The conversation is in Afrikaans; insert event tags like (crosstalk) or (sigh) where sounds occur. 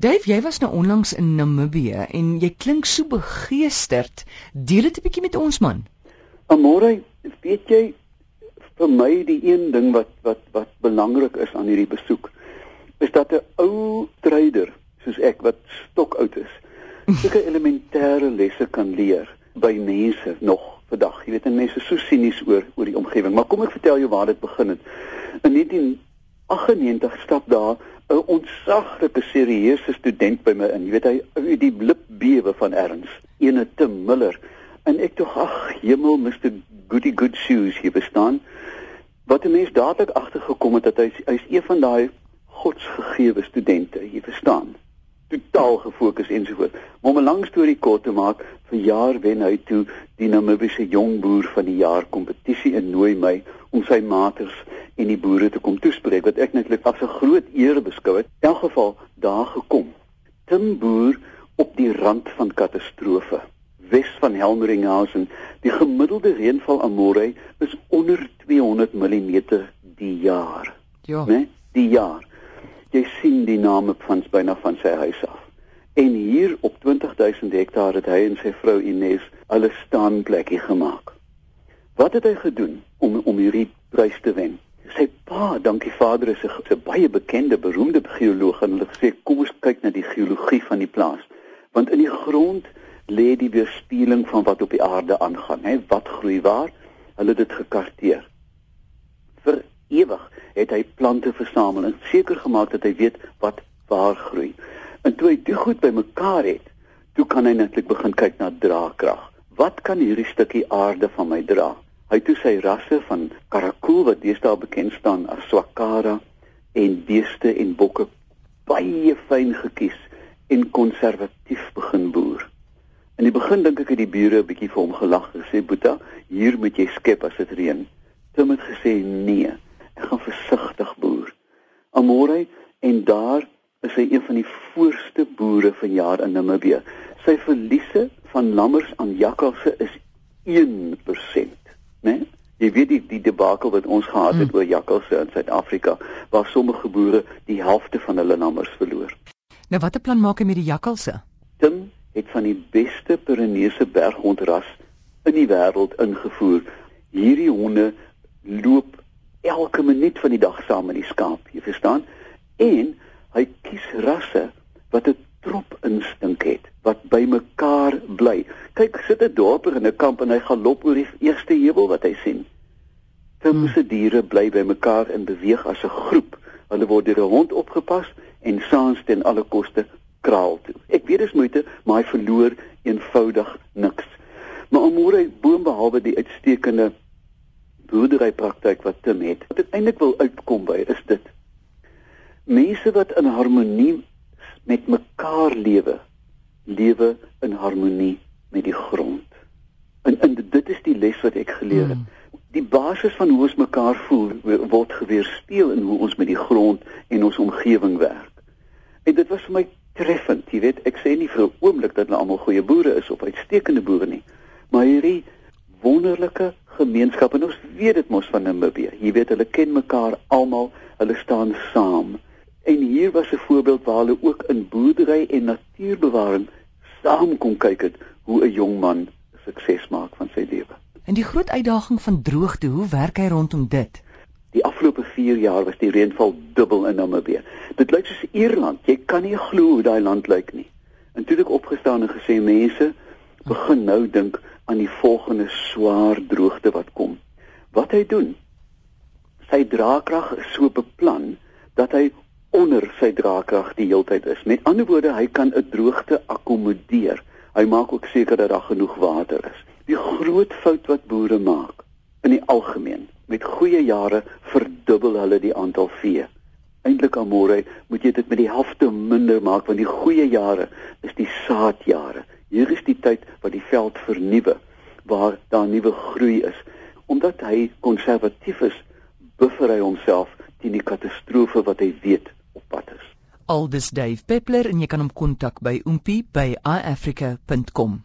Dave, jy was nou onlangs in Namibië en jy klink so begeesterd. Deel dit 'n bietjie met ons man. Amore, weet jy vir my die een ding wat wat wat belangrik is aan hierdie besoek is dat 'n ou trader soos ek wat stokoud is, (laughs) sulke elementêre lesse kan leer by mense nog vandag. Jy weet, mense is so sinies oor oor die omgewing, maar kom ek vertel jou waar dit begin het. In 1998 stap daar 'n ontsaglike serieuse student by my in. Jy weet hy die lip bewe van erns. Ene Tim Miller. En ek tog ag, hemel, Mr. Goody Good Shoes hier bestaan. Wat 'n mens dadelik agtergekom het dat hy hy's een van daai godsgegewe studente, jy verstaan. Totaal gefokus ensovoorts. Maar om 'n lang storie kort te maak, vir jaar wen hy toe die Namibiese jong boer van die jaar kompetisie en nooi my om sy maters en die boere te kom toespreek wat ek netlik as 'n groot eer beskou het. In elk geval daar gekom. Tim boer op die rand van katastrofe. Wes van Helmeringhausen, die gemiddelde reënval aan Morey is onder 200 mm die jaar. Ja. Né? Die jaar. Jy sien die name van byna van sy huis af. En hier op 20000 hektaar het hy en sy vrou Ines alles staanplekkie gemaak. Wat het hy gedoen om om hierdie prys te wen? Sy pa, dankie vader, is 'n baie bekende, beroemde geoloog en hulle sê kom ons kyk na die geologie van die plaas. Want in die grond lê die weerspieëling van wat op die aarde aangaan, hè, wat groei waar? Hulle het dit gekarteer. Vir ewig het hy plante versamel en seker gemaak dat hy weet wat waar groei. En toe hy dit goed bymekaar het, toe kan hy netlik begin kyk na draagkrag. Wat kan hierdie stukkie aarde van my dra? Hy toe sy rasse van karakool wat deesdae bekend staan as swakara en beeste en bokke baie fyn gekies en konservatief begin boer. In die begin dink ek het die bure 'n bietjie vir hom gelag en gesê Boeta, hier moet jy skep as dit reën. Tim het gesê nee, ek gaan versigtig boer. Amore en daar is hy een van die voorste boere van jaar in Namibië. Sy verliese van lammers aan jakkalse is 1% né? Nee? Jy weet die die debakel wat ons gehad het hmm. oor jakkalse in Suid-Afrika waar sommige boere die helfte van hulle lammers verloor. Nou watter plan maak hy met die jakkalse? Tim het van die beste Pyreneese berghondras in die wêreld ingevoer. Hierdie honde loop elke minuut van die dag saam met die skaap, jy verstaan? En hy kies rasse wat 'n trop instink het wat by mekaar bly. Kyk, sit 'n dorper in 'n kamp en hy gaan loop oor die eerste heuwel wat hy sien. Timse diere bly by mekaar en beweeg as 'n groep. Hulle word deur 'n hond opgepas en saans ten alle koste kraal toe. Ek weet dis moeite, maar hy verloor eenvoudig niks. Maar omore boom behalwe die uitstekende boerderypraktyk wat Tim het, wat eintlik wil uitkom by is dit. Mense wat in harmonie met mekaar lewe, lewe in harmonie met die grond. En, en dit is die les wat ek geleer het. Hmm. Die basis van hoe ons mekaar voel word geweerspieël in hoe ons met die grond en ons omgewing werk. En dit was vir my treffend, jy weet, ek sê nie vir 'n oomblik dat hulle almal goeie boere is of uitstekende boere nie, maar hierdie wonderlike gemeenskap en ons weet dit mos van Namibië. Jy weet hulle ken mekaar almal, hulle staan saam. En hier was 'n voorbeeld waar hulle ook in boerdery en natuurbewaring saam kon kyk het hoe 'n jong man sukses maak van sy lewe. En die groot uitdaging van droogte, hoe werk hy rondom dit? Die afgelope 4 jaar was die reënval dubbel in Namibië. Dit lyk soos Ierland. Jy kan nie glo hoe daai land lyk nie. En toe ek opgestaan en gesê mense begin nou dink aan die volgende swaar droogte wat kom. Wat hy doen? Sy draagkrag is so beplan dat hy onder sy draagkrag die heeltyd is. Met ander woorde, hy kan 'n droogte akkommodeer. Hy maak ook seker dat daar genoeg water is. Die groot fout wat boere maak in die algemeen, met goeie jare verdubbel hulle die aantal vee. Eintlik almore moet jy dit met die helfte minder maak want die goeie jare is die saadjare. Hier is die tyd wat die veld vernuwe waar daar nuwe groei is. Omdat hy konservatief is, buffer hy homself teen die katastrofe wat hy weet. Aldus Dave Peppler en jy kan hom kontak by oompie by iafrica.com.